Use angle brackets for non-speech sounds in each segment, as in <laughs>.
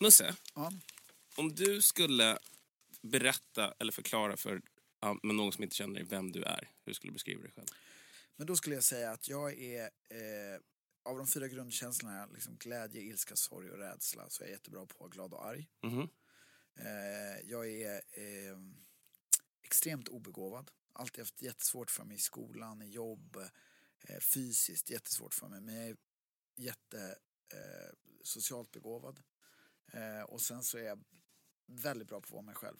Musse, om du skulle berätta eller förklara för ja, men någon som inte känner dig vem du är, hur skulle du beskriva dig själv? Men då skulle jag säga att jag är eh, av de fyra grundkänslorna, liksom glädje, ilska, sorg och rädsla, så är jag jättebra på glad och arg. Mhm. Eh, jag är eh, extremt obegåvad. Alltid haft jättesvårt för mig i skolan, i jobb, eh, fysiskt jättesvårt för mig. Men jag är jätte eh, socialt begåvad. Eh, och sen så är jag väldigt bra på att vara mig själv.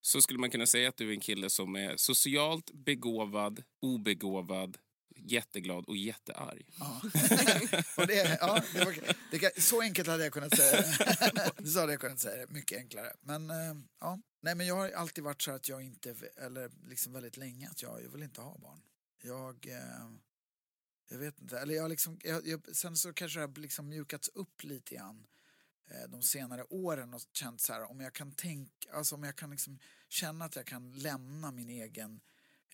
Så skulle man kunna säga att du är en kille som är socialt begåvad, obegåvad, jätteglad och jättearg. Ja. <laughs> och det, ja, det var, det kan, så enkelt hade jag kunnat säga det. <laughs> Så hade jag kunnat säga det, mycket enklare. Men eh, ja, nej men jag har alltid varit så att jag inte, eller liksom väldigt länge, att jag, jag vill inte ha barn. Jag, eh, jag vet inte, eller jag liksom, jag, jag, sen så kanske det har liksom mjukats upp lite grann de senare åren och känt så här om jag kan tänka, alltså om jag kan liksom känna att jag kan lämna min egen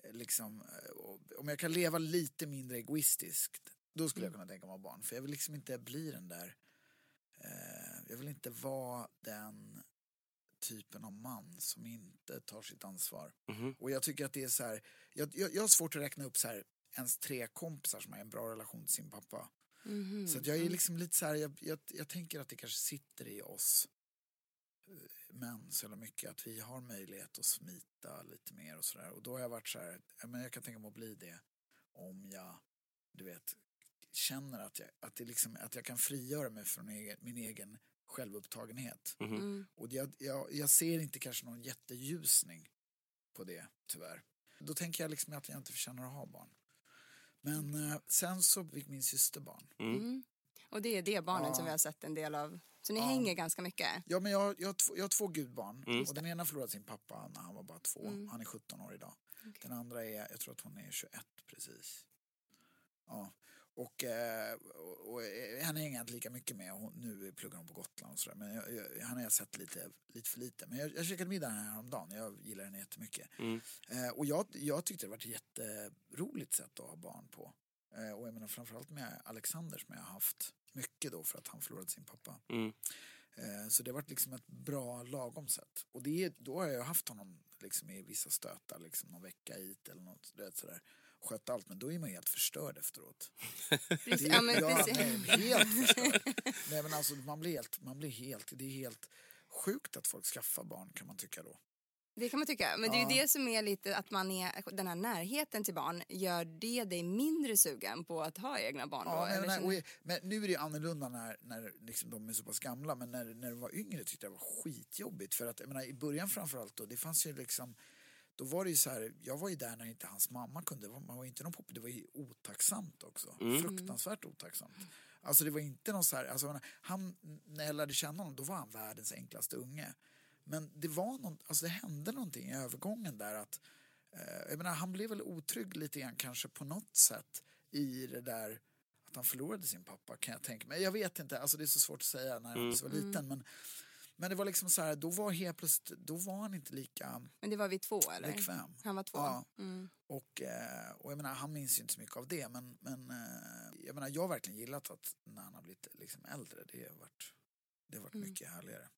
eh, liksom, eh, om jag kan leva lite mindre egoistiskt då skulle jag kunna tänka mig att ha barn. För jag vill liksom inte bli den där, eh, jag vill inte vara den typen av man som inte tar sitt ansvar. Mhm. Och jag tycker att det är så här, jag, jag, jag har svårt att räkna upp så här ens tre kompisar som har en bra relation till sin pappa. Mhm. Så att jag är liksom lite så här, jag, jag, jag tänker att det kanske sitter i oss eh, män så jävla mycket att vi har möjlighet att smita lite mer och sådär. Och då har jag varit så här, men jag kan tänka mig att bli det om jag, du vet, känner att jag, att det liksom, att jag kan frigöra mig från egen, min egen självupptagenhet. Mhm. Mm. Och jag, jag, jag ser inte kanske någon jätteljusning på det, tyvärr. Då tänker jag liksom att jag inte förtjänar att ha barn. Men eh, sen så fick min syster barn. Mm. Och det är det barnet Ja. som vi har sett en del av. Så ni Ja. hänger ganska mycket. Ja, men jag, jag, har två, jag har två gudbarn. Mm. Och den ena förlorade sin pappa när han var bara två. Mm. Han är 17 år idag. Den andra är, jag tror att hon är 21 precis. Ja. Och, eh, och, och eh, henne hänger inte lika mycket med. Hon, nu pluggar hon på Gotland och sådär. Men jag, jag, han har jag sett lite, lite för lite. Men jag, jag käkade middag här häromdagen. Jag gillar henne jättemycket. Mm. Eh, och jag, jag tyckte det var ett jätteroligt sätt att ha barn på. Eh, och jag menar framförallt med Alexander som jag har haft mycket då för att han förlorade sin pappa. Mm. Eh, Så det har varit liksom ett bra lagom sätt. Och det, då har jag haft honom liksom i vissa stötar, liksom någon vecka hit eller något sådär. Skött allt, men då är man helt förstörd efteråt. <laughs> Det, Ja, men ja, nej, helt förstörd. <laughs> nej, men alltså, man, blir helt, man blir helt, det är helt sjukt att folk skaffar barn kan man tycka då. Det kan man tycka. Men det är ju det som är lite att man är, den här närheten till barn, gör det dig mindre sugen på att ha egna barn då? Ja, men, eller men, känner- och, men nu är det annorlunda när, när liksom de är så pass gamla men när, när de var yngre tyckte jag det var skitjobbigt för att jag menar, i början framförallt då, det fanns ju liksom då var det ju så här, jag var ju där när inte hans mamma kunde, man var inte någon pop, det var ju otacksamt också. Fruktansvärt otacksamt. Alltså det var inte någon så här, alltså han, när jag lärde känna honom då var han världens enklaste unge. Men det var någon, alltså det hände någonting i övergången där att eh, jag menar, han blev väl otrygg lite grann kanske på något sätt i det där att han förlorade sin pappa kan jag tänka mig. Jag vet inte, alltså det är så svårt att säga när han var så liten men men det var liksom så här, då var helt plötsligt, då var han inte lika Men det var vi två eller? bekväm. Han var två? Ja. Mm. Och, eh, och jag menar, han minns ju inte så mycket av det men, men eh, jag menar, jag har verkligen gillat att när han har blivit liksom äldre, det har varit, det har varit Mm. mycket härligare.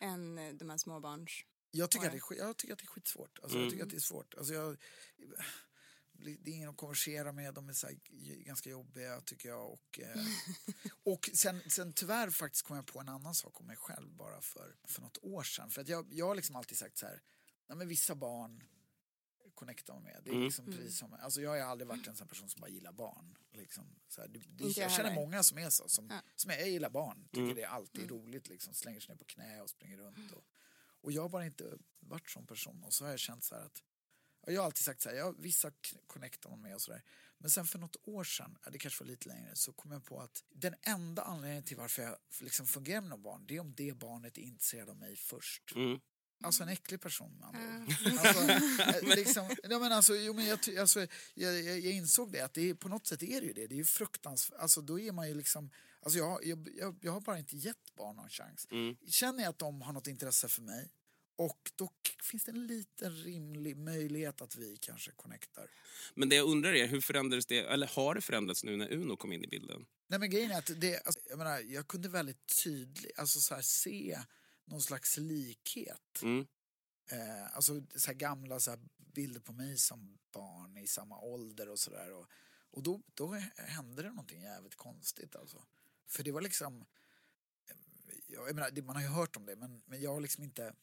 Än eh, de här småbarns... Jag tycker, att det är, skit- jag tycker att det är skitsvårt. Alltså, Jag tycker att det är svårt. Alltså, jag, det är ingen att konversera med, de är så här, ganska jobbiga tycker jag. Och, eh, <laughs> och sen, sen tyvärr faktiskt kom jag på en annan sak om mig själv bara för, för något år sedan. För att jag, jag har liksom alltid sagt så här, nej men vissa barn connectar man med. Det är Mm. liksom precis som, alltså jag har aldrig varit en sån person som bara gillar barn. Liksom, så här, det, det, jag känner många som är så, som, Ja. som är, jag gillar barn, tycker Mm. det är alltid roligt, liksom, slänger sig ner på knä och springer runt. Och, och jag har bara inte varit sån person och så har jag känt så här att jag har alltid sagt så här, ja, vissa connectar man med och sådär. Men sen för något år sedan, det kanske var lite längre, så kom jag på att den enda anledningen till varför jag liksom fungerar med något barn, det är om det barnet är intresserad av mig först. Mm. Alltså en äcklig person. Alltså, eh, liksom, ja, men alltså, jo, men jag, alltså, jag, jag, jag insåg det, att det är, på något sätt är det ju det. Det är ju fruktansvärt. Alltså, då är man ju liksom, alltså, jag, jag, jag, jag har bara inte gett barn någon chans. Mm. Känner jag att de har något intresse för mig och då finns det en liten rimlig möjlighet att vi kanske connectar. Men det jag undrar är, hur förändrades det, eller har det förändrats nu när Uno kom in i bilden? Nej men grejen är att det, alltså, jag, menar, jag kunde väldigt tydligt alltså, så här, se någon slags likhet. Mm. Eh, alltså så här gamla så här, bilder på mig som barn i samma ålder och sådär. Och, och då, då hände det någonting jävligt konstigt alltså. För det var liksom, eh, jag, jag menar, man har ju hört om det men, men jag har liksom inte, jag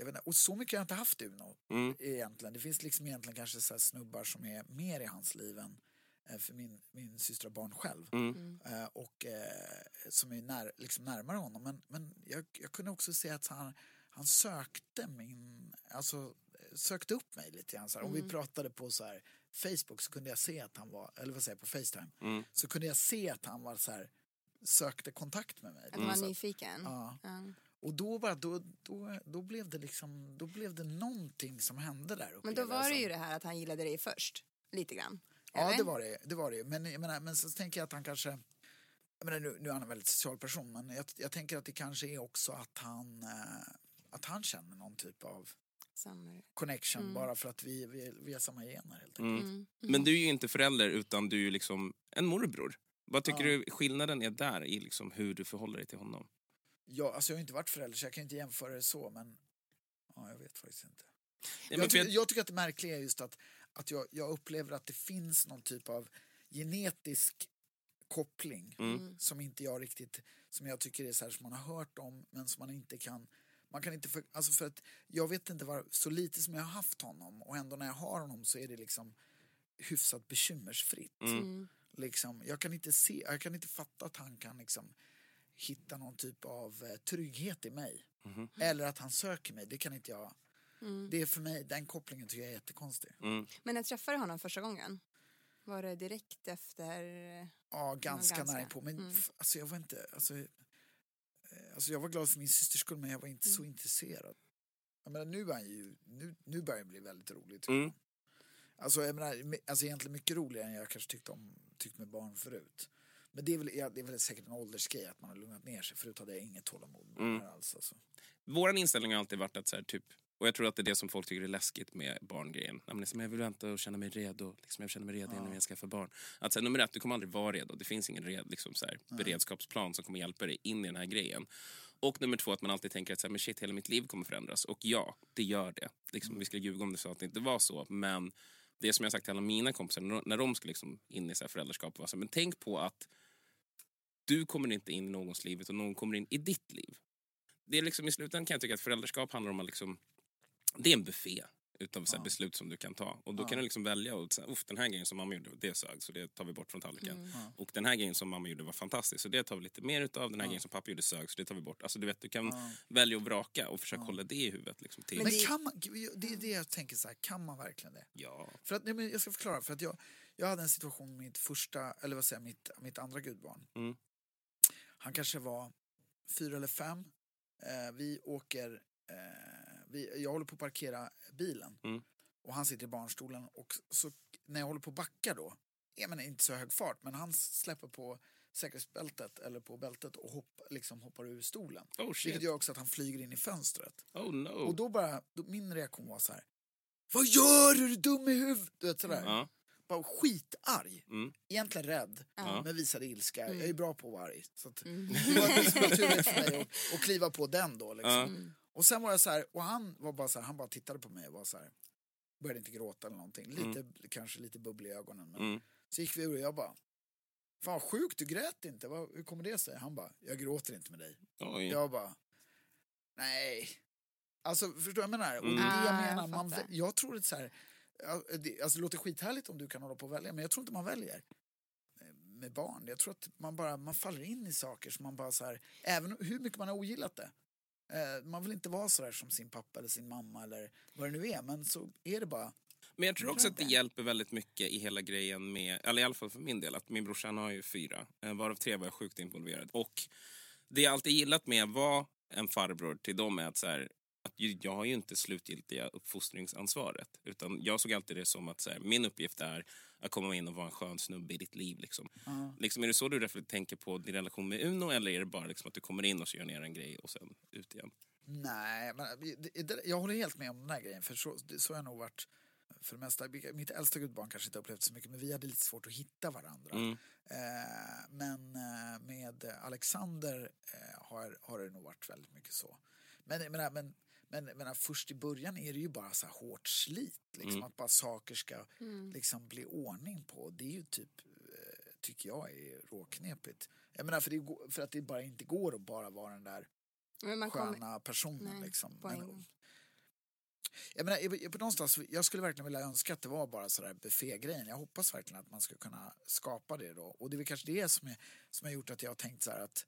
inte, och så mycket har jag inte haft Uno Mm. egentligen. Det finns liksom egentligen kanske så här snubbar som är mer i hans liv än eh, för min, min syster har barn själv. Mm. Eh, och eh, som är när, liksom närmare honom. Men, men jag, jag kunde också se att han, han sökte min, alltså sökte upp mig lite grann. Så här. Om vi pratade på så här, Facebook så kunde jag se att han var, eller vad säger jag, på Facetime. Mm. Så kunde jag se att han var så här, sökte kontakt med mig. Att man var nyfiken. Ja. Ja. Och då, bara, då, då, då blev det liksom, då blev det någonting som hände där uppe. Men då var det ju det här att han gillade dig först. Lite grann. Ja, det var det. det, var det. Men, jag menar, men så tänker jag att han kanske... Jag menar, nu, nu är han en väldigt social person, men jag, jag tänker att det kanske är också att han, eh, att han känner någon typ av Samma. connection bara för att vi, vi, vi har samma gener helt enkelt. Mm. Men du är ju inte förälder utan du är ju liksom en morbror. Vad tycker du skillnaden är där i liksom hur du förhåller dig till honom? Jag, alltså jag har inte varit förälder så jag kan inte jämföra det så, men ja, jag vet faktiskt inte. Ja, men jag, för tycker, jag tycker att det märkliga är just att, att jag, jag upplever att det finns någon typ av genetisk koppling Mm. som inte jag riktigt, som jag tycker är så här som man har hört om men som man inte kan man kan inte, för, alltså för att jag vet inte var, så lite som jag har haft honom och ändå när jag har honom så är det liksom hyfsat bekymmersfritt. Mm. Liksom, jag kan inte se, jag kan inte fatta att han kan liksom hitta någon typ av eh, trygghet i mig. Mhm. Eller att han söker mig, det kan inte jag. Mm. Det är för mig, den kopplingen tycker jag är jättekonstig. Mm. Men när träffade honom första gången? Var det direkt efter? Ja, ganska, ganska. nära på. Men Mm. alltså jag var inte, alltså, eh, alltså jag var glad för min systers skull men jag var inte Mm. så intresserad. Jag menar, nu, är han ju, nu, nu börjar det bli väldigt roligt. tycker Mm. jag. Alltså, jag menar, me- alltså egentligen mycket roligare än jag kanske tyckte om tyckt med barn förut. Men det är, väl, ja, det är väl säkert en åldersgrej att man har lugnat ner sig. Förut hade jag inget tålamod med Mm. alls. Alltså. Vår inställning har alltid varit att så här, typ, och jag tror att det är det som folk tycker är läskigt med barngrejen. Men liksom, jag vill vänta och känna mig redo. Liksom, jag känner mig redo innan jag skaffar barn. Att, så här, nummer ett, du kommer aldrig vara redo. Det finns ingen red, liksom, så här, beredskapsplan som kommer hjälpa dig in i den här grejen. Och nummer två, att man alltid tänker att så här, men shit, hela mitt liv kommer förändras. Och ja, det gör det. Liksom, Vi skulle ljuga om det sa att det inte var så. Men det som jag sagt till alla mina kompisar när de- ska liksom in i så här föräldraskap var så här, men tänk på att du kommer inte in i någons liv utan någon kommer in i ditt liv. Det är liksom, I slutändan kan jag tycka att föräldraskap handlar om att liksom, det är en buffé utav så här beslut som du kan ta. Och då kan du liksom välja och säga, "Uff, den här grejen som mamma gjorde, det sög så det tar vi bort från tallriken. Och den här grejen som mamma gjorde var fantastisk så det tar vi lite mer utav. Den här grejen som pappa gjorde sög så det tar vi bort. Alltså du vet, du kan välja och vraka och försöka hålla det i huvudet. Liksom, till. Men kan man, det är det jag tänker så här, kan man verkligen det? Ja. För att, nej, men jag ska förklara, för att jag, jag hade en situation med mitt första, eller vad säger mitt, mitt andra gudbarn. Mm. Han kanske var fyra eller fem. Eh, vi åker, eh, vi, jag håller på att parkera bilen Mm. och han sitter i barnstolen och så när jag håller på att backa då, jag menar inte så hög fart, men han släpper på säkerhetsbältet eller på bältet och hopp, liksom hoppar ur stolen. Oh shit. Vilket gör också att han flyger in i fönstret. Oh no. Och då bara, då, min reaktion var så här. Vad gör du? Du dum i huvudet? Du vet sådär. Ja. Bara skitarg. Mm. Egentligen rädd, Ja. men visade ilska. Jag är bra på att vara arg. Så att, Mm. Det var liksom naturligt för mig att, att kliva på den då. Liksom. Och sen var jag så här, och han var bara så här, han bara tittade på mig och var så här. började inte gråta eller någonting. Lite, kanske lite bubblig i ögonen. Men Mm. Så gick vi ur och jag bara, fan vad sjukt, du grät inte. Vad, hur kommer det sig? Han bara, jag gråter inte med dig. Oj. Jag bara, nej. Alltså förstår du vad jag menar? Och det Mm. jag Ah, menar. Man, jag tror att så här, alltså, det låter skithärligt om du kan hålla på och välja, men jag tror inte man väljer eh, med barn. Jag tror att man bara man faller in i saker som man bara så här, även hur mycket man har ogillat det. Eh, man vill inte vara så där som sin pappa eller sin mamma eller vad det nu är, men så är det bara. Men jag tror också att det hjälper väldigt mycket i hela grejen med, eller i alla fall för min del, att min brorsa har ju fyra, eh, varav tre var jag sjukt involverad. Och det jag alltid gillat med att vara en farbror till dem är att så här, att jag har ju inte slutgiltiga uppfostringsansvaret. Utan jag såg alltid det som att så här, min uppgift är att komma in och vara en skön snubbe i ditt liv. Liksom. Liksom, är det så du tänker på din relation med Uno eller är det bara liksom att du kommer in och så gör ni en grej och sen ut igen? Nej, men det, jag håller helt med om den här grejen. För så, så har jag nog varit för det mesta. Mitt äldsta gudbarn kanske inte upplevt så mycket, men vi hade lite svårt att hitta varandra. Mm. Eh, men eh, med Alexander eh, har, har det nog varit väldigt mycket så. Men, men, men, men, men först i början är det ju bara så här hårt slit. Liksom, Mm. Att bara saker ska liksom bli ordning på. Det är ju typ, eh, tycker jag, är råknepigt. Jag menar, för, det, för att det bara inte går att bara vara den där Men man kommer... sköna personen. Nej, liksom. Men- jag, menar, jag, på någonstans, jag skulle verkligen vilja önska att det var bara sådär buffégrejen. Jag hoppas verkligen att man ska kunna skapa det då. Och det är väl kanske det som, är, som har gjort att jag har tänkt så här att,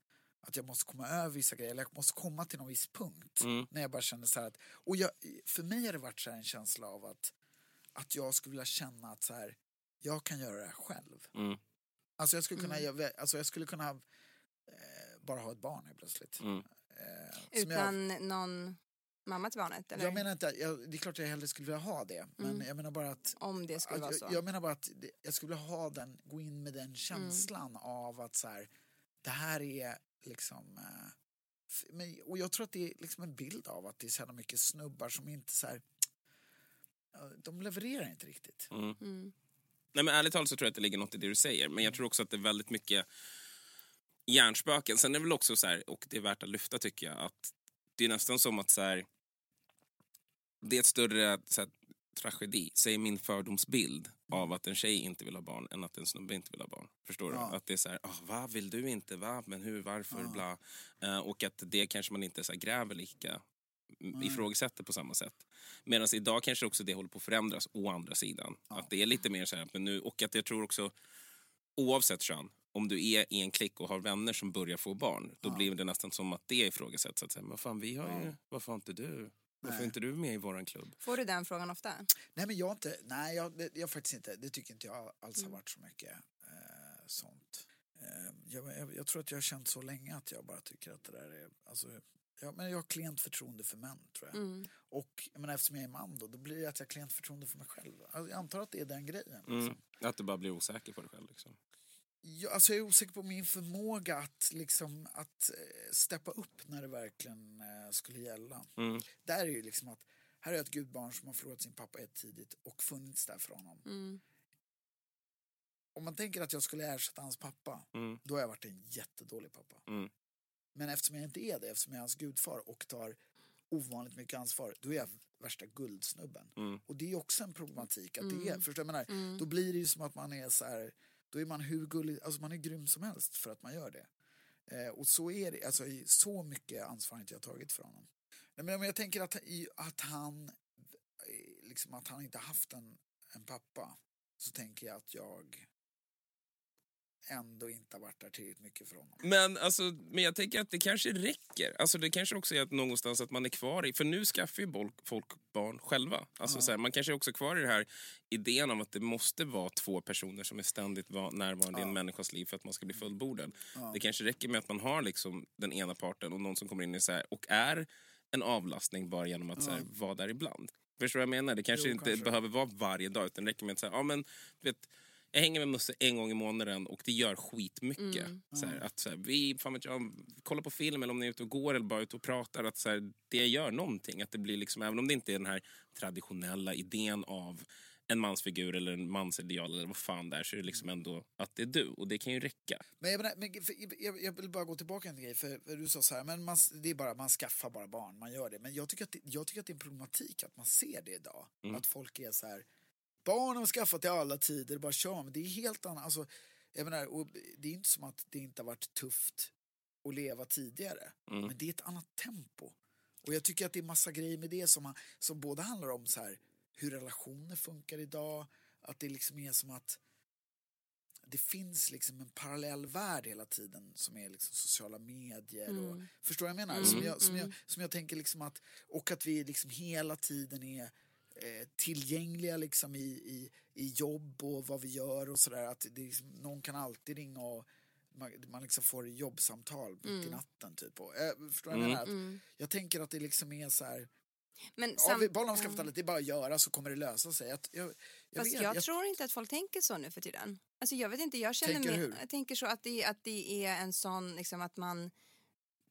att jag måste komma över vissa grejer. Eller jag måste komma till någon viss punkt. Mm. När jag bara känner så här att... Och jag, för mig har det varit så här en känsla av att, att jag skulle vilja känna att så här, jag kan göra det här själv. Mm. Alltså jag skulle kunna, jag, alltså jag skulle kunna eh, bara ha ett barn helt plötsligt. Mm. Eh, som jag- Utan någon mamma till barnet? Eller? jag menar inte, jag, det är klart jag hellre skulle vilja ha det. Men jag menar bara att Om det skulle att vara jag, så. jag menar bara att det, jag skulle vilja ha den, gå in med den känslan av att så här, det här är liksom... Eh, men, och jag tror att det är liksom en bild av att det är så mycket snubbar som inte så här... De levererar inte riktigt. Mm. Nej, men ärligt talat så tror jag att det ligger något i det du säger. Men jag tror också att det är väldigt mycket hjärnspöken. Sen är det väl också så här, och det är värt att lyfta tycker jag, att det är nästan som att så här, det är ett större så här, tragedi, säger min fördomsbild av att en tjej inte vill ha barn än att en snubbe inte vill ha barn. Förstår du? Ja. Att det är så här, ah, va, vill du inte? Va? Men hur, varför? Bla. Eh, och att det kanske man inte så här, gräver lika mm, ifrågasätter på samma sätt. Medan idag kanske också det håller på att förändras å andra sidan. Att det är lite mer så här, men nu, och att jag tror också, oavsett kön, om du är i en klick och har vänner som börjar få barn, då blir det nästan som att det ifrågasätts. Att säga, men fan, vi har ju, varför har inte du? Varför är inte du med i våran klubb? Får du den frågan ofta? Nej, men jag inte... Nej, jag, jag faktiskt inte. Det tycker inte jag alls har varit så mycket eh, sånt. Eh, jag, jag, jag tror att jag har känt så länge att jag bara tycker att det där är... Alltså, jag, men jag har klent förtroende för män, tror jag. Och jag menar, eftersom jag är man då, då blir det att jag har klent förtroende för mig själv. Alltså, jag antar att det är den grejen. Liksom. Mm. Att du bara blir osäker på dig själv. Liksom. Jag, alltså jag är osäker på min förmåga att, liksom, att eh, steppa upp när det verkligen eh, skulle gälla. Mm. Där är ju liksom att här är ett gudbarn som har förlorat sin pappa ett tidigt och funnits där för honom. Mm. Om man tänker att jag skulle ersätta hans pappa, Mm. då har jag varit en jättedålig pappa. Mm. Men eftersom jag inte är det, eftersom jag är hans gudfar och tar ovanligt mycket ansvar, då är jag värsta guldsnubben. Mm. Och det är också en problematik. Att det är, förstår du vad jag menar? Då blir det ju som att man är så här, då är man hur gullig, alltså man är grym som helst för att man gör det. Eh, och så är det, alltså så mycket ansvar har inte jag tagit för honom. Nej, men om jag tänker att, att han eh, liksom att han inte haft en, en pappa så tänker jag att jag ändå inte har varit där tillräckligt mycket för honom. Men, alltså, men jag tänker att det kanske räcker. Alltså, det kanske också är att någonstans att man är kvar i... För nu skaffar ju folk, barn själva. Alltså, så här, man kanske är också kvar i den här idén om att det måste vara två personer som är ständigt va- närvarande i en människas liv för att man ska bli fullbordad. Det kanske räcker med att man har liksom den ena parten och någon som kommer in i så här, och är en avlastning bara genom att så här, vara där ibland. Förstår du vad jag menar? Det kanske Jo, inte kanske. behöver vara varje dag utan det räcker med att säga, ja men du vet, jag hänger med Musse en gång i månaden och det gör skitmycket. Så här, att så här, vi fan vet jag, kollar på film eller om ni är ute och går eller bara ute och pratar. Att så här, det gör någonting. Att det blir liksom, även om det inte är den här traditionella idén av en mansfigur eller en mansideal eller vad fan det är så är det liksom ändå att det är du och det kan ju räcka. Men jag, menar, men för, jag, jag vill bara gå tillbaka en grej, för, för du sa så här, men man, det är bara, man skaffar bara barn, man gör det. Men jag tycker att det, jag tycker att det är en problematik att man ser det idag. Att folk är så här, barn har skaffat i alla tider, bara kör. Men det är helt annat, alltså, jag menar, och det är inte som att det inte har varit tufft att leva tidigare. Men det är ett annat tempo. Och jag tycker att det är massa grejer med det som, som både handlar om så här, hur relationer funkar idag, att det liksom är som att det finns liksom en parallell värld hela tiden som är liksom sociala medier. Och, förstår du vad jag menar? Som, jag, som, jag, som jag tänker liksom att, och att vi liksom hela tiden är eh, tillgängliga liksom i, i, i jobb och vad vi gör och sådär. Att det liksom, någon kan alltid ringa och man, man liksom får jobbsamtal mitt i natten typ. Och, eh, förstår du vad jag? Att, Jag tänker att det liksom är så här, Men ja, sam- vi, barn har skaffat alla, det är bara att göra så kommer det lösa sig. Jag, jag, jag, Fast vet, jag, tror inte att folk tänker så nu för tiden. Alltså jag vet inte, jag känner Tänker mer, hur? jag tänker så att det, att det är en sån, liksom att man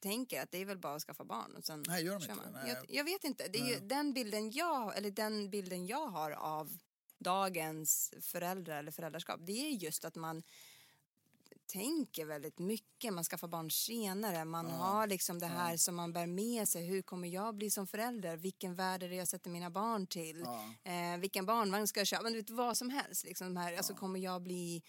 tänker att det är väl bara att skaffa barn och sen Nej, gör de inte man. Nej. Jag, jag vet inte, det är ju den bilden jag, eller den bilden jag har av dagens föräldrar eller föräldraskap, det är just att man tänker väldigt mycket, man skaffar barn senare, man har liksom det här som man bär med sig, hur kommer jag bli som förälder, vilken värld är det jag sätter mina barn till, eh, vilken barnvagn ska jag köpa, men du vet vad som helst, liksom de här, alltså kommer jag bli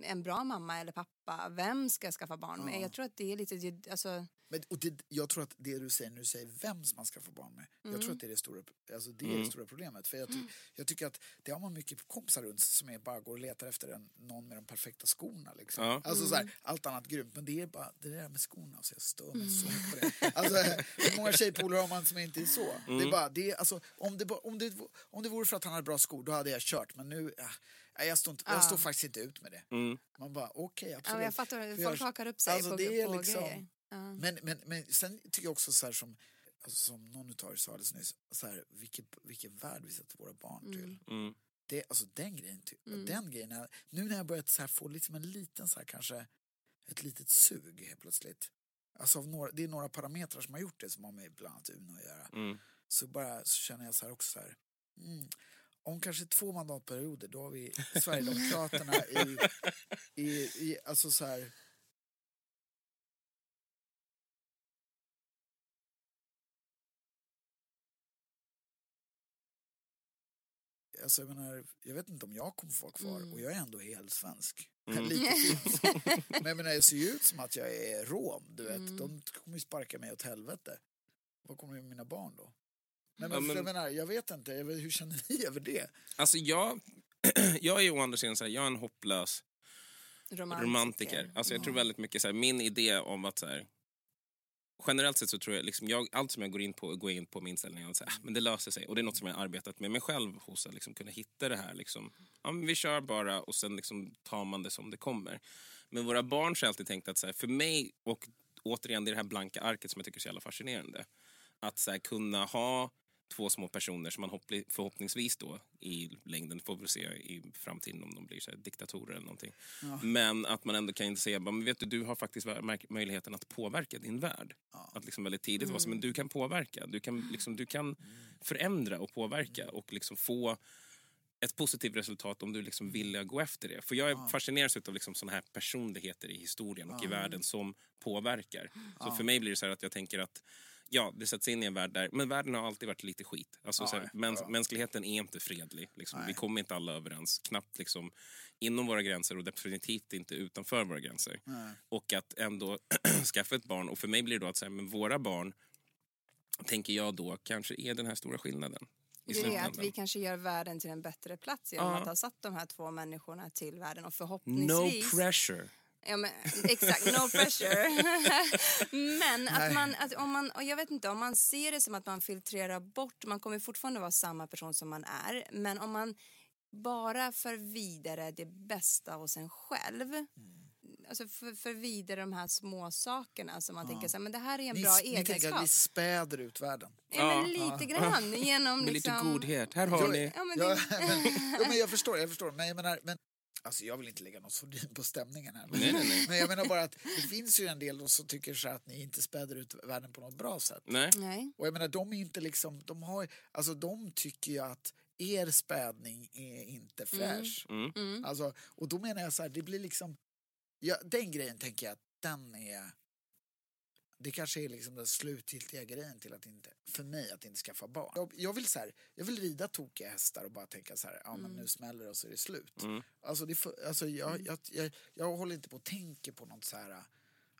en bra mamma eller pappa, vem ska jag skaffa barn med? Jag tror att det är lite, alltså, Men, och det, jag tror att det du säger du säger vem som man ska få barn med, jag tror att det är det stora, alltså det är det stora problemet. För jag, ty, jag tycker att det har man mycket kompisar runt som är bara går och letar efter en, någon med de perfekta skorna. Liksom. Ja. Alltså så här, allt annat grymt, men det är bara det där med skorna, så jag stör mig så mycket på det. Alltså, hur många tjejpolare har man som inte är så? Det är bara, det är, alltså, om, det, om, det, om det vore för att han hade bra skor, då hade jag kört. Men nu, äh, nej, jag, står inte, jag står faktiskt inte ut med det. Man bara, okej, ja, absolut. men jag fattar, folk jag- hakar upp sig alltså, på, det är på liksom- grejer. Ja. men, men, men sen tycker jag också så här som, alltså, som någon utav er sa alldeles nyss, så här, vilken, vilken värld vi sätter våra barn till. Mm. Det, alltså den grejen, ty- den grejen nu när jag börjat så här, få liksom en liten så här, kanske ett litet sug helt plötsligt. Alltså av några, det är några parametrar som har gjort det som har med bland annat Uno att göra. Mm. Så bara så känner jag så här också så här, mm, om kanske två mandatperioder då har vi Sverigedemokraterna i, i, i, alltså så här Alltså jag menar, jag vet inte om jag kommer få vara kvar och jag är ändå helt svensk. Lite <laughs> finsk. Men jag menar, jag ser ju ut som att jag är rom, du vet. De kommer ju sparka mig åt helvete. Vad kommer mina barn då? Nej, men, Ja, men- Jag menar, jag vet inte, jag vet, hur känner ni <laughs> över det? Alltså jag, <clears throat> jag är ju å andra sidan så här, jag är en hopplös Romantiker. romantiker. Alltså jag tror väldigt mycket så här, min idé om att så här, generellt sett så tror jag liksom, jag, allt som jag går in på, går in på min inställning att så här, "Ah, men det löser sig. Och det är något som jag har arbetat med mig själv hos att liksom kunna hitta det här liksom, ja men vi kör bara och sen liksom tar man det som det kommer. Men våra barn har alltid tänkt att så här, för mig och återigen det är det här blanka arket som jag tycker är så jävla fascinerande. Att så här, kunna ha två små personer som man förhoppningsvis då i längden får vi se i framtiden om de blir så diktatorer eller någonting. Men att man ändå kan säga, men vet du, du har faktiskt möjligheten att påverka din värld. Att liksom väldigt tidigt vara så, men du kan påverka, du kan, liksom, du kan förändra och påverka och liksom få ett positivt resultat om du liksom vill gå efter det. För jag är fascinerad av liksom såna här personligheter i historien och i världen som påverkar. Så för mig blir det så här att jag tänker att ja, det sätts in i en värld där, men världen har alltid varit lite skit. Alltså, så här, mäns, Mänskligheten är inte fredlig. Liksom. Vi kommer inte alla överens, knappt liksom, inom våra gränser och definitivt inte utanför våra gränser. Och att ändå <clears throat> skaffa ett barn, och för mig blir det då att säga, men våra barn, tänker jag då, kanske är den här stora skillnaden. Det är att vi kanske gör världen till en bättre plats genom Ja. att ha satt de här två människorna till världen och No förhoppningsvis... pressure. Ja, men, exakt, no pressure. <laughs> men att man, att om man, och jag vet inte, om man ser det som att man filtrerar bort, man kommer fortfarande vara samma person som man är, men om man bara för vidare det bästa hos en själv, alltså för, för vidare de här små sakerna som man tänker så här, men det här är en Ni, bra ni tänker att egenskap. vi späder ut världen? Ja, men lite grann genom Med liksom... lite godhet. Här har ni. Ja, men Ja, <laughs> men, men jag förstår, jag förstår. Men jag menar, men, alltså jag vill inte lägga något sordin på stämningen här. Men, Nej, nej, nej. <laughs> men jag menar bara att det finns ju en del som tycker så att ni inte späder ut världen på något bra sätt. Nej. nej. Och jag menar, de är inte liksom, de har, alltså de tycker ju att er spädning är inte fräsch. Mm. Alltså, och då menar jag så här, det blir liksom, ja, den grejen tänker jag att den är, det kanske är liksom den slutgiltiga grejen till att inte, för mig att inte skaffa barn. Jag, jag vill så här, jag vill rida tokiga hästar och bara tänka så här, ja men nu smäller det och så är det slut. Alltså, det, alltså jag, jag, jag, jag håller inte på och tänker på något så här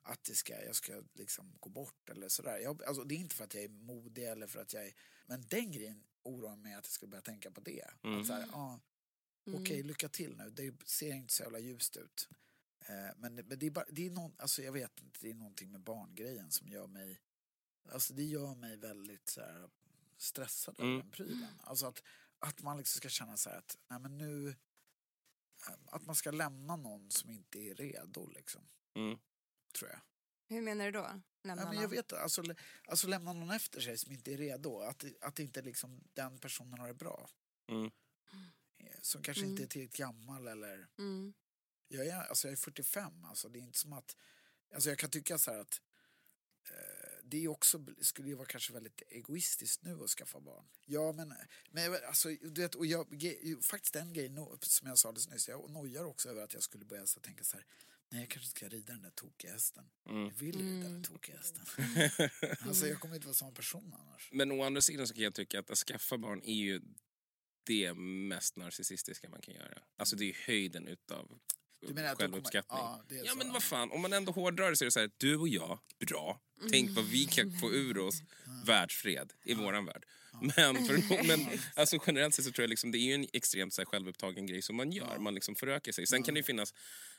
att det ska, jag ska liksom gå bort eller sådär. Jag, alltså, det är inte för att jag är modig eller för att jag är, men den grejen oroar mig att jag ska börja tänka på det. Att så här, ja, Okej, lycka till nu. Det ser inte så jävla ljust ut. Eh, men det, men det är bara, det är någon, alltså jag vet inte, det är någonting med barngrejen som gör mig, alltså det gör mig väldigt så här, stressad över den prylen. Alltså att, att man liksom ska känna så här att, nej men nu, eh, att man ska lämna någon som inte är redo liksom, Mm. tror jag. Hur menar du då? Lämna Ja, men jag någon? vet alltså, alltså lämna någon efter sig som inte är redo. Att, att inte liksom den personen har det bra. Mm. Eh, Som kanske inte är tillräckligt gammal eller... Mm. Jag är, alltså jag är 45, alltså det är inte som att... Alltså jag kan tycka så här att eh, det är också, skulle ju vara kanske väldigt egoistiskt nu att skaffa barn. Ja men, men alltså, du vet, och jag, ge- faktiskt en grej no- som jag sa alldeles nyss, jag nojar också över att jag skulle börja så tänka så här, nej jag kanske ska rida den där tokiga hästen. Jag vill rida den tokiga hästen. <laughs> alltså jag kommer inte vara samma person annars. Men å andra sidan så kan jag tycka att att skaffa barn är ju det mest narcissistiska man kan göra. Alltså det är höjden utav Du menar att du kommer- självuppskattning. ja, ja men vad fan, om man ändå hårdrar så är det så här, du och jag, bra. Tänk vad vi kan få ur oss världsfred i våran värld. <laughs> Men, för, <laughs> men alltså, generellt sett så tror jag liksom, det är ju en extremt så här, självupptagen grej som man gör. Man liksom förökar sig. Sen kan det ju finnas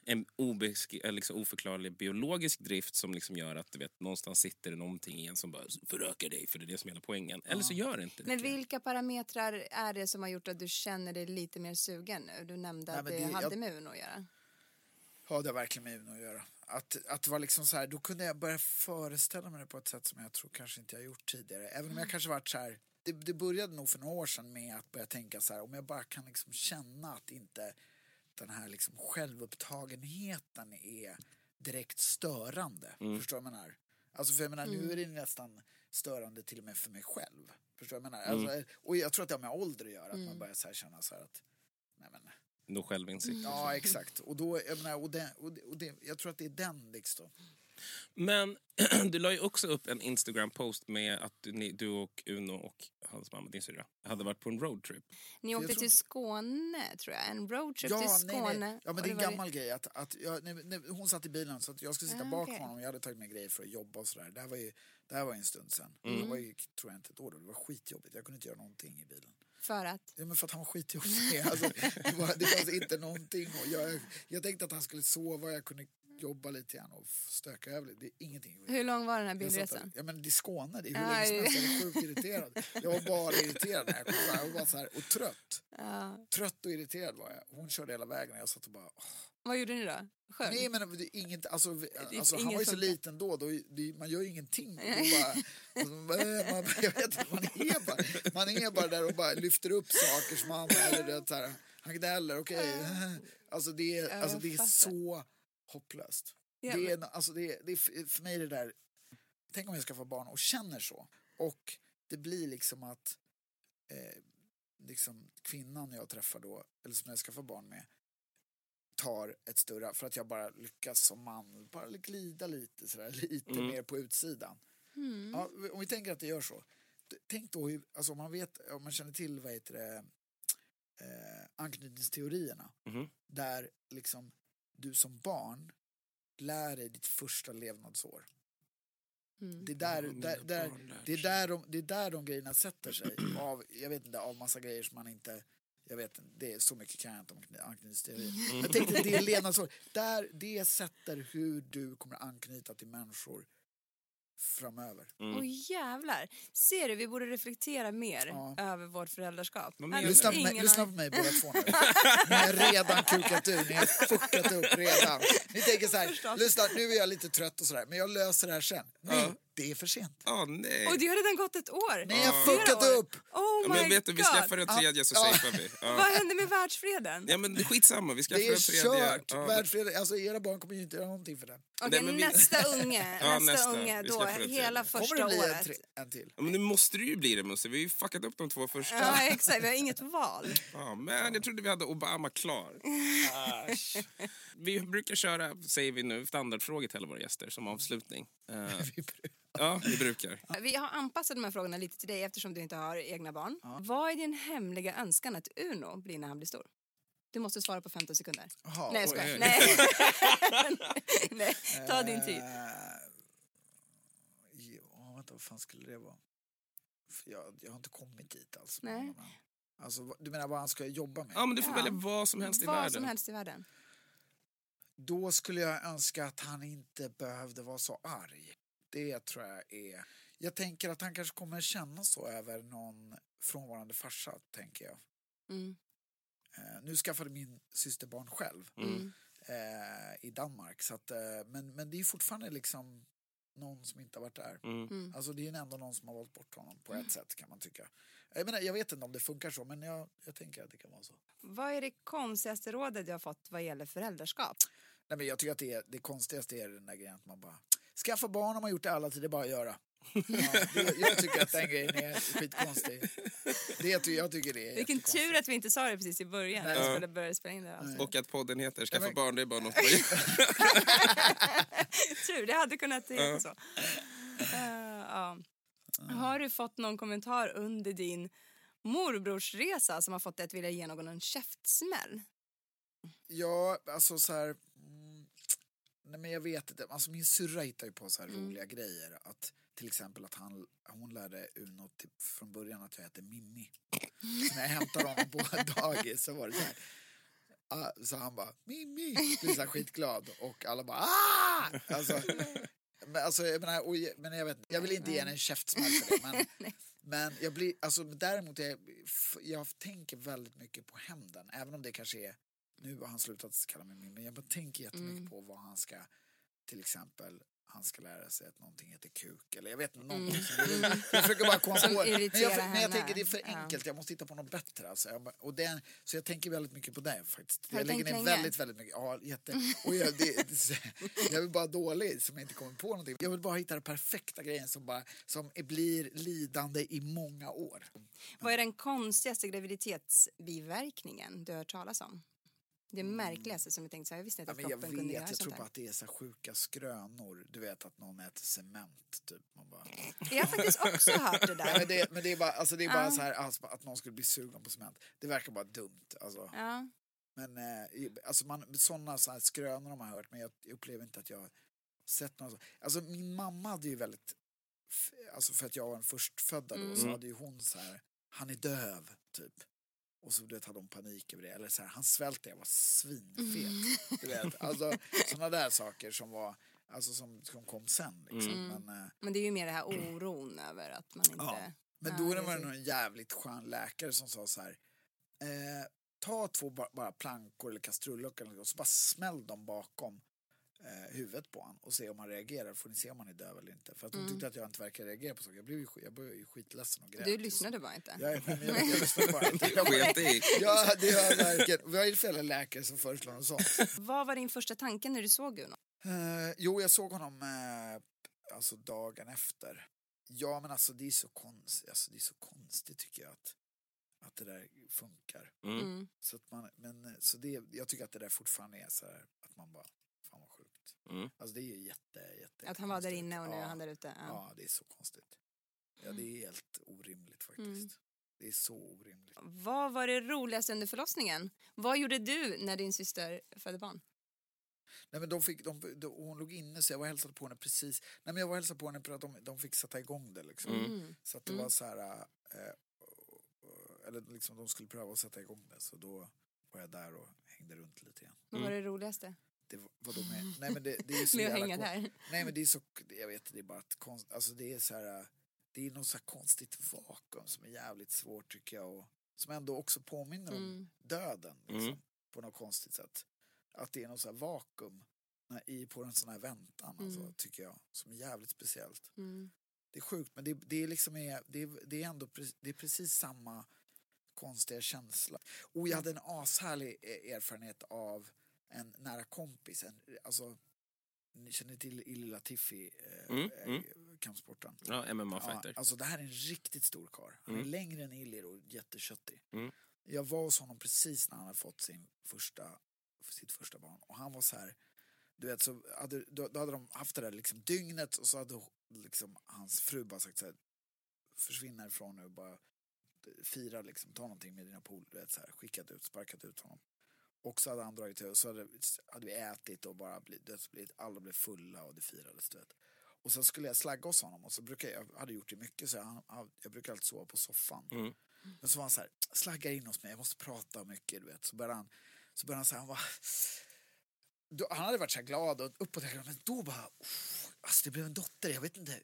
en obesk- liksom oförklarlig biologisk drift som liksom gör att du vet, någonstans sitter det någonting i en som bara förökar dig för det är det som är hela poängen. Eller så gör det inte det. Men vilka parametrar är det som har gjort att du känner dig lite mer sugen nu? Du nämnde Nej, att det, det- hade jag- med Uno att göra. Ja, det har verkligen med Uno att göra. Att, att det var liksom så här, då kunde jag börja föreställa mig det på ett sätt som jag tror kanske inte jag gjort tidigare. Även om jag kanske varit så här, det, det började nog för några år sedan med att börja tänka så här, om jag bara kan liksom känna att inte den här liksom självupptagenheten är direkt störande. Förstår du vad jag menar? Alltså för jag menar, nu är det nästan störande till och med för mig själv. Förstår du vad jag menar? Alltså, och jag tror att det har med ålder att göra, att man börjar så känna så här att, Då självinsikt. Ja, exakt. Och, då, jag, menar, och, det, och, det, och det, jag tror att det är den liksom. Men <clears throat> du la ju också upp en Instagram-post med att du, ni, du och Uno och hans mamma, din syrra, hade varit på en roadtrip. Ni åkte tror till Skåne tror jag, en roadtrip Ja, till nej, Skåne. nej. ja, Och men det är en gammal grej. Att, att jag, nej, nej, hon satt i bilen så att jag skulle sitta Ah, bak okej. honom. Jag hade tagit med grejer för att jobba och sådär. Det här var ju, det här var ju en stund sen. Mm. Det var ju, tror jag inte ett år då. Det var skitjobbigt. Jag kunde inte göra någonting i bilen. För att? Ja, men för att han var skitjobbig. Alltså, det, var, det fanns inte någonting. Och jag, jag tänkte att han skulle sova. Jag kunde jobba lite grann och stöka över lite. Det är ingenting. Hur lång var den här bilresan? Ja men det är Skåne, det är hur länge som helst. Jag var sjukt irriterad. Jag var bara irriterad när jag kom fram. Jag var bara så här, och trött. Ja. Trött och irriterad var jag. Hon körde hela vägen och jag satt och bara... åh. Vad gjorde ni då? Sjöng? Nej men det är inget, alltså, är alltså han var ju så liten då, då det, man gör ju ingenting. Bara, <laughs> alltså, man, man, jag vet inte, man är, bara, man är bara där och bara lyfter upp saker som han, eller det, så här, han gnäller, okej. Alltså det är, alltså, det är så hopplöst. Det är, alltså, det, är, det är för mig det där, tänk om jag ska få barn och känner så. Och det blir liksom att eh, liksom kvinnan jag träffar då, eller som jag ska få barn med, tar ett större, för att jag bara lyckas som man, bara glida lite sådär, <laughs> lite mer på utsidan. Ja, om vi tänker att det gör så. Tänk då, hur, alltså om man vet, om man känner till vad heter det, eh, anknytningsteorierna. Mhm. Där liksom du som barn lär dig ditt första levnadsår. Mm. Det är där, där, där, det, är där de, det är där de grejerna sätter sig. Av, jag vet inte, av massa grejer som man inte... Jag vet inte, det är så mycket kan jag inte om ankny- anknytningsteori. Men jag tänkte det är levnadsår. Där, det sätter hur du kommer anknyta till människor framöver. Åh jävlar. Ser du, vi borde reflektera mer Ja. över vårt föräldraskap. Lyssna på, mig, lyssna på mig båda två nu. Ni har redan kukat ur, ni har fuckat upp redan. Ni tänker så här, lyssna nu är jag lite trött och sådär, men jag löser det här sen. Nej, det är för sent. Ah, nej. Och det har redan gått ett år. Nej, jag har fuckat upp. Oh ja, my men vet du, vi skaffar en tredje så Ja. safear vi. Ja. Vad hände med världsfreden? ja men det är skitsamma, vi skaffar Det är en tredje. kört. Ja. Världsfred, alltså era barn kommer ju inte göra någonting för det. Okej, men vi- nästa unge, <laughs> nästa, nästa. unge då, det hela tredje. Kommer första det bli en, året. tre, en till? Ja, men nu måste det ju bli det Musse, vi har ju fuckat upp de två första. Ja, exakt. Vi har inget val. Ja, men jag trodde vi hade Obama klar. Vi brukar köra, säger vi nu, standardfrågor till alla våra gäster som avslutning. Eh, <laughs> ja, vi brukar. Vi har anpassat de här frågorna lite till dig eftersom du inte har egna barn. Vad är din hemliga önskan att Uno blir när han blir stor? Du måste svara på 15 sekunder. Jaha, Nej, jag oj, skojar. oj. Nej. <laughs> Nej, ta din tid. Eh, ja, vänta, vad fan skulle det vara? För jag, jag har inte kommit dit alltså. Nej. Alltså, vad- du menar vad han ska jobba med? Ja, men du får Ja. välja vad som helst i Vad världen. som helst i världen. Då skulle jag önska att han inte behövde vara så arg. Det tror jag är... Jag tänker att han kanske kommer känna så över någon frånvarande farsa, tänker jag. Mm. Eh, nu skaffade min syster barn själv Mm. eh, i Danmark. Så att, eh, men, men det är fortfarande liksom någon som inte har varit där. Mm. Mm. Alltså det är ändå någon som har valt bort honom på ett sätt kan man tycka. Jag, menar, jag vet inte om det funkar så men jag, jag tänker att det kan vara så. Vad är det konstigaste rådet du har fått vad gäller föräldraskap? Nej, men jag tycker att det, är, det konstigaste är den där grejen att man bara skaffa barn har man gjort det alla tider, bara att göra. Ja, det, jag tycker att den grejen är skitkonstig. Det, jag tycker det är Vilken tur att vi inte sa det precis i början när vi skulle börja spela in det. avsnittet. Och att podden heter Skaffa men- barn, det är bara något <laughs> man. Tur, det hade kunnat heta så. Eh, ja. Har du fått någon kommentar under din morbrorsresa som har fått dig att vilja ge någon en käftsmäll? Ja, alltså så här... Nej men jag vet inte. Alltså min syrra hittar ju på så här Mm. roliga grejer. Att, till exempel att han, hon lärde Uno typ från början att jag heter Mimmi. När jag hämtade honom på <laughs> dagis så var det så här. ah, Så han bara Mimmi, blir så här skitglad och alla bara ah! Alltså, men, alltså, jag menar, och, men jag vet jag vill inte ge henne en käftsmäll för det. Men, <laughs> men jag blir, alltså däremot, är jag, jag tänker väldigt mycket på hämnden. Även om det kanske är, nu har han slutat kalla mig Mimmi, men jag tänker jättemycket Mm. på vad han ska, till exempel, han ska lära sig att någonting heter kuk eller jag vet inte, någonting som, <laughs> jag försöker bara komma på det. men jag, men jag tänker det är för enkelt, jag måste hitta på något bättre alltså. jag, och det, så jag tänker väldigt mycket på det faktiskt. Jag du lägger ner väldigt, väldigt mycket, ja jätte. Och jag, det, det, jag är bara dålig som jag inte kommer på någonting. Jag vill bara hitta den perfekta grejen som, bara, som blir lidande i många år. Vad är den konstigaste graviditetsbiverkningen du har hört talas om? Det märkligaste som jag tänkte så här, jag visste inte Ja, att jag kroppen kunde vet, göra jag tror bara att det är så sjuka skrönor. Du vet att någon äter cement typ. Man bara... Jag har faktiskt också <laughs> hört det Nej, men där. det, men det är bara, alltså, det är bara Ja. så här, alltså, att någon skulle bli sugen på cement. Det verkar bara dumt. Alltså. Ja. Men eh, alltså man, sådana så här skrönor har man hört men jag upplever inte att jag sett några så. Alltså min mamma hade ju väldigt, alltså för att jag var den förstfödda då så Mm. hade ju hon så här, han är döv typ. Och så vet, hade hon panik över det. Eller så här, han svälte, jag var svinfet. <laughs> Du vet, alltså sådana där saker som var, alltså som, som kom sen liksom. Mm. Men, eh, Men det är ju mer det här oron över att man inte... Ja, men Ja, då var det precis. nog en jävligt skön läkare som sa så här. Eh, ta två ba- bara plankor eller kastruller och så bara smäll dem bakom eh, huvudet på honom och se om han reagerar. Får ni se om han är döv eller inte. För att hon tyckte att jag inte verkar reagera på saker. Jag blev ju, jag blev ju skitledsen och grät. Du lyssnade bara inte. Jag, jag, jag, jag lyssnade bara inte. <laughs> Jag Sket i. Ja, det har verkligen. Vad är det för jävla läkare som föreslår något sånt? <laughs> Vad var din första tanke när du såg Uno? Eh, jo, jag såg honom eh, alltså dagen efter. Ja, men alltså det är så konstigt, alltså, det är så konstigt tycker jag att, att det där funkar. Mm. Mm. Så att man, men, så det, jag tycker att det där fortfarande är så här att man bara. Mm. Alltså det är ju jätte, jätte Att han var där inne och nu är ja, han där ute? Ja. Ja. det är så konstigt. Ja, det är helt orimligt faktiskt. Mm. Det är så orimligt. Vad var det roligaste under förlossningen? Vad gjorde du när din syster födde barn? Nej men de fick, de, de, hon låg inne så jag var hälsade på henne precis. Nej men jag var hälsade på henne för att de, de fick sätta igång det liksom. Mm. Så att det var så här, eh, eller liksom de skulle pröva att sätta igång det. Så då var jag där och hängde runt lite grann. Vad var det roligaste? Det var, vadå med, nej men det, det är så <laughs> att jävla där? Nej men det är så, jag vet det är bara ett konst, alltså det är så här, det är något så här konstigt vakuum som är jävligt svårt tycker jag och som ändå också påminner om Mm. döden liksom, Mm. på något konstigt sätt. Att det är något så här vakuum när- i, på en sån här väntan, alltså, Mm. tycker jag. Som är jävligt speciellt. Mm. Det är sjukt, men det, det, är liksom är, det, är, det är ändå pre- det är precis samma konstiga känsla. Och jag hade en ashärlig eh, erfarenhet av en nära kompis. En, alltså, ni känner till Illy Latifi, eh, Mm, eh, mm. kampsporten? Ja, Ja, MMA-fighter. alltså det här är en riktigt stor karl. Han är Mm. längre än Illy och jätteköttig. Mm. Jag var hos honom precis när han hade fått sin första, sitt första barn och han var så här du vet, så hade, då, då hade de haft det där liksom dygnet och så hade liksom hans fru bara sagt så här, försvinn härifrån nu bara fira liksom, ta någonting med dina polare, skickat ut, sparkat ut honom. Och så hade han dragit till och så hade, hade vi ätit och bara blivit, blivit, alla blev fulla och det firades, du vet. Och sen skulle jag slagga hos honom och så brukar jag, jag hade gjort det mycket så jag, han- jag brukar alltid sova på soffan. Mm. Men så var han så här, slagga in hos mig, jag måste prata mycket, du vet. Så började han, så började han säga, han var då, han hade varit så här glad och uppåt, men då bara, "Uff, alltså det blev en dotter, jag vet inte,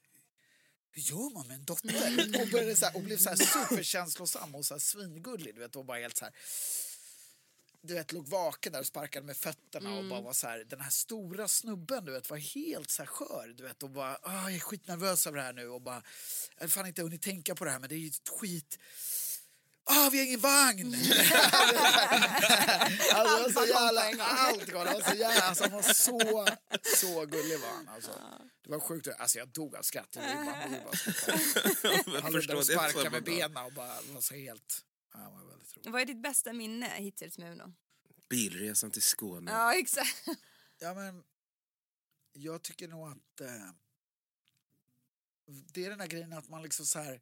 hur gör man med en dotter? <laughs> Och, började så här, och blev så här superkänslosam och så här svingullig, du vet, och bara helt så här du vet, låg vaken där och sparkade med fötterna och bara var så här, den här stora snubben du vet var helt så här skör, du vet och bara, ah, jag är skitnervös över det här nu och bara, jag har fan inte hunnit tänka på det här men det är ju ett skit, ah vi har ingen vagn! <laughs> alltså, så jävla, allt var, det var så jävla, alltså han var så, <laughs> så gullig var han alltså. Det var sjukt, alltså jag dog av skratt, jag bara, bara. Jag <laughs> Han låg där och det. sparkade med benen och bara var så helt, ja, roligt. Vad är ditt bästa minne hittills med Uno? Bilresan till Skåne. Ja, exakt. Ja, men jag tycker nog att eh, det är den där grejen att man liksom så här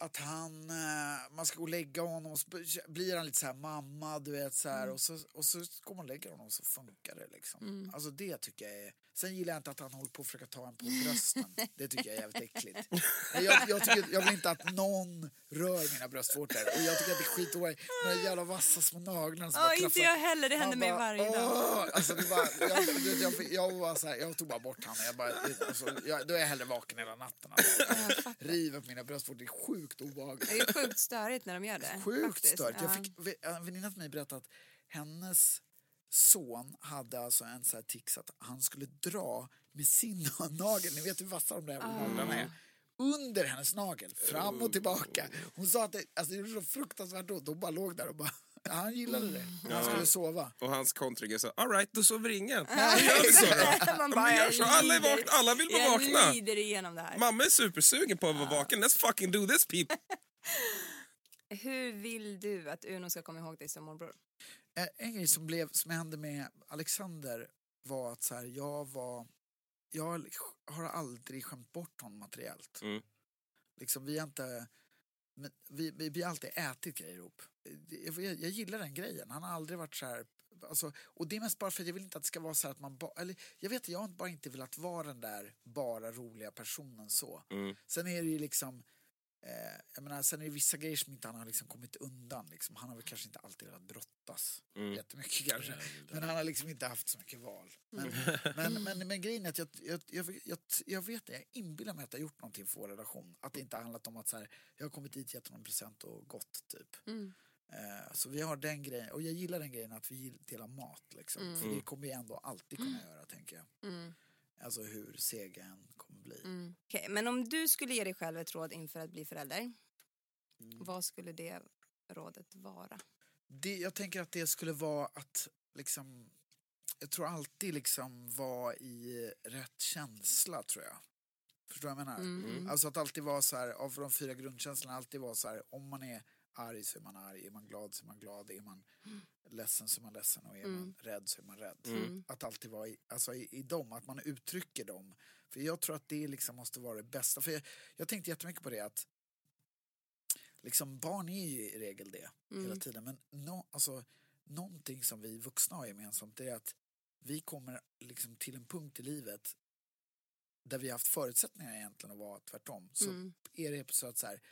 att han, eh, man ska gå och lägga honom och så blir han lite så här mamma, du vet så här och, så, och så går man och lägger honom och så funkar det liksom. Alltså det tycker jag är, sen gillar jag inte att han håller på att försöka ta en på brösten. Det tycker jag är jävligt äckligt. Jag, jag, tycker, jag vill inte att någon rör mina bröstvårtor och jag tycker att det är skitoroligt. De där jävla vassa små naglarna som bara inte klaffar. jag heller. Det händer mig bara, varje dag. "Åh!" Alltså, det var, jag, jag, jag, jag, var så här, jag tog bara bort honom. Jag bara, alltså, jag, då är jag hellre vaken hela natten. Alltså. River på mina bröstvårtor. Det är sjukt obehagligt. Det är sjukt störigt när de gör det. Sjukt faktiskt. stört. Jag Ja. fick, en väninna till mig berättade att hennes son hade alltså en så här tics att han skulle dra med sin <laughs> nagel, ni vet hur vassa de där jävla naglarna är, under hennes nagel, fram och tillbaka. Hon sa att det, alltså, det gjorde så fruktansvärt ont. Hon bara låg där och bara, han gillade det. Han skulle sova. Och hans kontring är så, alright, då sover ingen. Då gör vi så då. Man Ja, bara, men gör jag så. Alla, är vakna. Alla vill vara Jag vakna. lider igenom det här. Mamma är supersugen på att vara vaken. Let's fucking do this people. <laughs> Hur vill du att Uno ska komma ihåg dig som morbror? En grej som, blev, som hände med Alexander var att så här, jag var... Jag har aldrig skämt bort honom materiellt. Mm. Liksom, vi har inte... Men vi, vi, vi har alltid ätit grejer ihop. Jag, jag, jag gillar den grejen. Han har aldrig varit så här... Alltså, och det är mest bara för att jag vill inte att det ska vara så här att man bara... Eller, jag vet, jag har bara inte velat vara den där bara roliga personen så. Mm. Sen är det ju liksom... Eh, jag menar, sen är det vissa grejer som inte han har liksom kommit undan. Liksom. Han har väl kanske inte alltid velat brottas Mm. jättemycket kanske. Men han har liksom inte haft så mycket val. Men, men, <laughs> men, men grejen är att jag, jag, jag, jag, jag vet det, jag inbillar mig att jag har gjort någonting för vår relation. Att det inte har handlat om att så här, jag har kommit dit, gett honom en present och gått typ. Mm. Eh, så vi har den grejen, och jag gillar den grejen att vi delar mat liksom. För det kommer vi ändå alltid kunna göra tänker jag. Mm. Alltså hur seg jag än kommer bli. Mm. Okej, men om du skulle ge dig själv ett råd inför att bli förälder, Mm. vad skulle det rådet vara? Det, jag tänker att det skulle vara att liksom, jag tror alltid liksom vara i rätt känsla tror jag. Förstår du vad jag menar? Mm. Alltså att alltid vara så här, av de fyra grundkänslorna, alltid vara så här, om man är arg så är man arg, är man glad så är man glad, är man ledsen så är man ledsen och är man rädd så är man rädd. Mm. Att alltid vara i, alltså i, i dem, att man uttrycker dem. För jag tror att det liksom måste vara det bästa. För jag, jag tänkte jättemycket på det att liksom barn är ju i regel det hela Mm. tiden. Men no, alltså, någonting som vi vuxna har gemensamt är att vi kommer liksom till en punkt i livet där vi har haft förutsättningar egentligen att vara tvärtom. Så Mm. är det så att så här,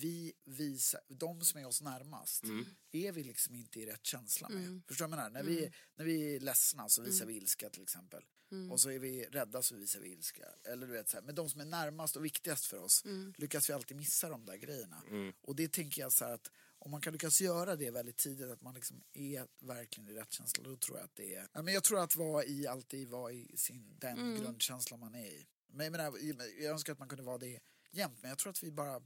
vi visar, de som är oss närmast, är vi liksom inte i rätt känsla med. Mm. Förstår du vad jag menar? När, vi, när vi är ledsna så visar vi ilska till exempel. Mm. Och så är vi rädda så visar vi ilska. Eller du vet så här, men de som är närmast och viktigast för oss Mm. lyckas vi alltid missa de där grejerna. Och det tänker jag så här att om man kan lyckas göra det väldigt tidigt, att man liksom är verkligen i rätt känsla, då tror jag att det är... Men jag tror att vara i, alltid vara i sin, den Mm. grundkänsla man är i. Men jag, menar, jag önskar att man kunde vara det jämt, men jag tror att vi bara...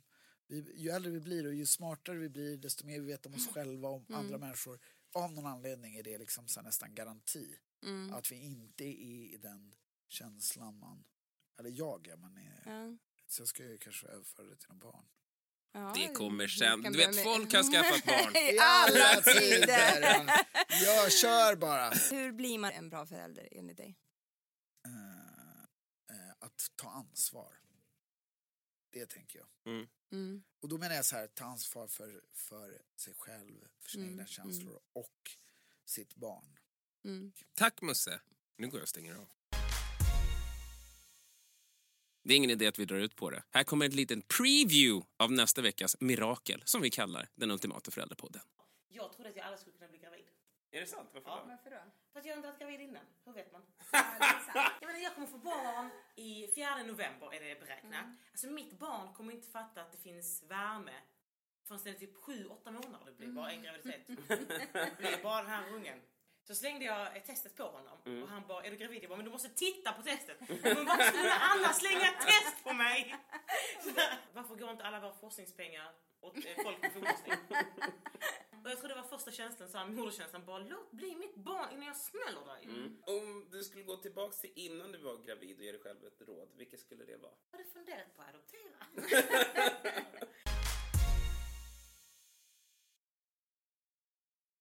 Vi, ju äldre vi blir och ju smartare vi blir, desto mer vi vet om oss själva och om Mm. andra människor. Av någon anledning är det liksom så nästan garanti. Mm. Att vi inte är i den känslan man... Eller jag är, man är... Ja. Så jag ska ju kanske överföra det till någon barn. Ja, Det kommer sen. Du vet, folk har <laughs> skaffat barn. I alla tider! Jag kör bara. Hur blir man en bra förälder enligt dig? Eh, eh, att ta ansvar. Det tänker jag. Mm. Och då menar jag så här, ta ansvar för, för sig själv, för sina Mm, egna känslor och sitt barn. Mm. Tack Musse. Nu går jag och stänger av. Det är ingen idé att vi drar ut på det. Här kommer en liten preview av nästa veckas mirakel som vi kallar den ultimata föräldrapodden. Jag trodde att jag aldrig skulle kunna bli gravid. Är det sant? Varför Ja. Varför då? För att jag inte varit gravid innan. Hur vet man? <laughs> jag, menar, jag kommer få barn i 4 november är det beräknat. Alltså mitt barn kommer inte fatta att det finns värme förrän det är typ 7-8 månader. Det blir bara en graviditet. <laughs> det blir bara den här ungen. Så slängde jag ett testet på honom och han bara, är du gravid? Jag bara, men du måste titta på testet. Men varför skulle Anna slänga ett test på mig? <laughs> Så, varför går inte alla våra forskningspengar åt eh, folk med förlossning? Och jag tror det var första känslan, så här, moderkänslan, bara låt bli mitt barn innan jag smäller dig. Om du skulle gå tillbaks till innan du var gravid och ge dig själv ett råd, vilket skulle det vara? Har du funderat på att adoptera? <laughs> <laughs>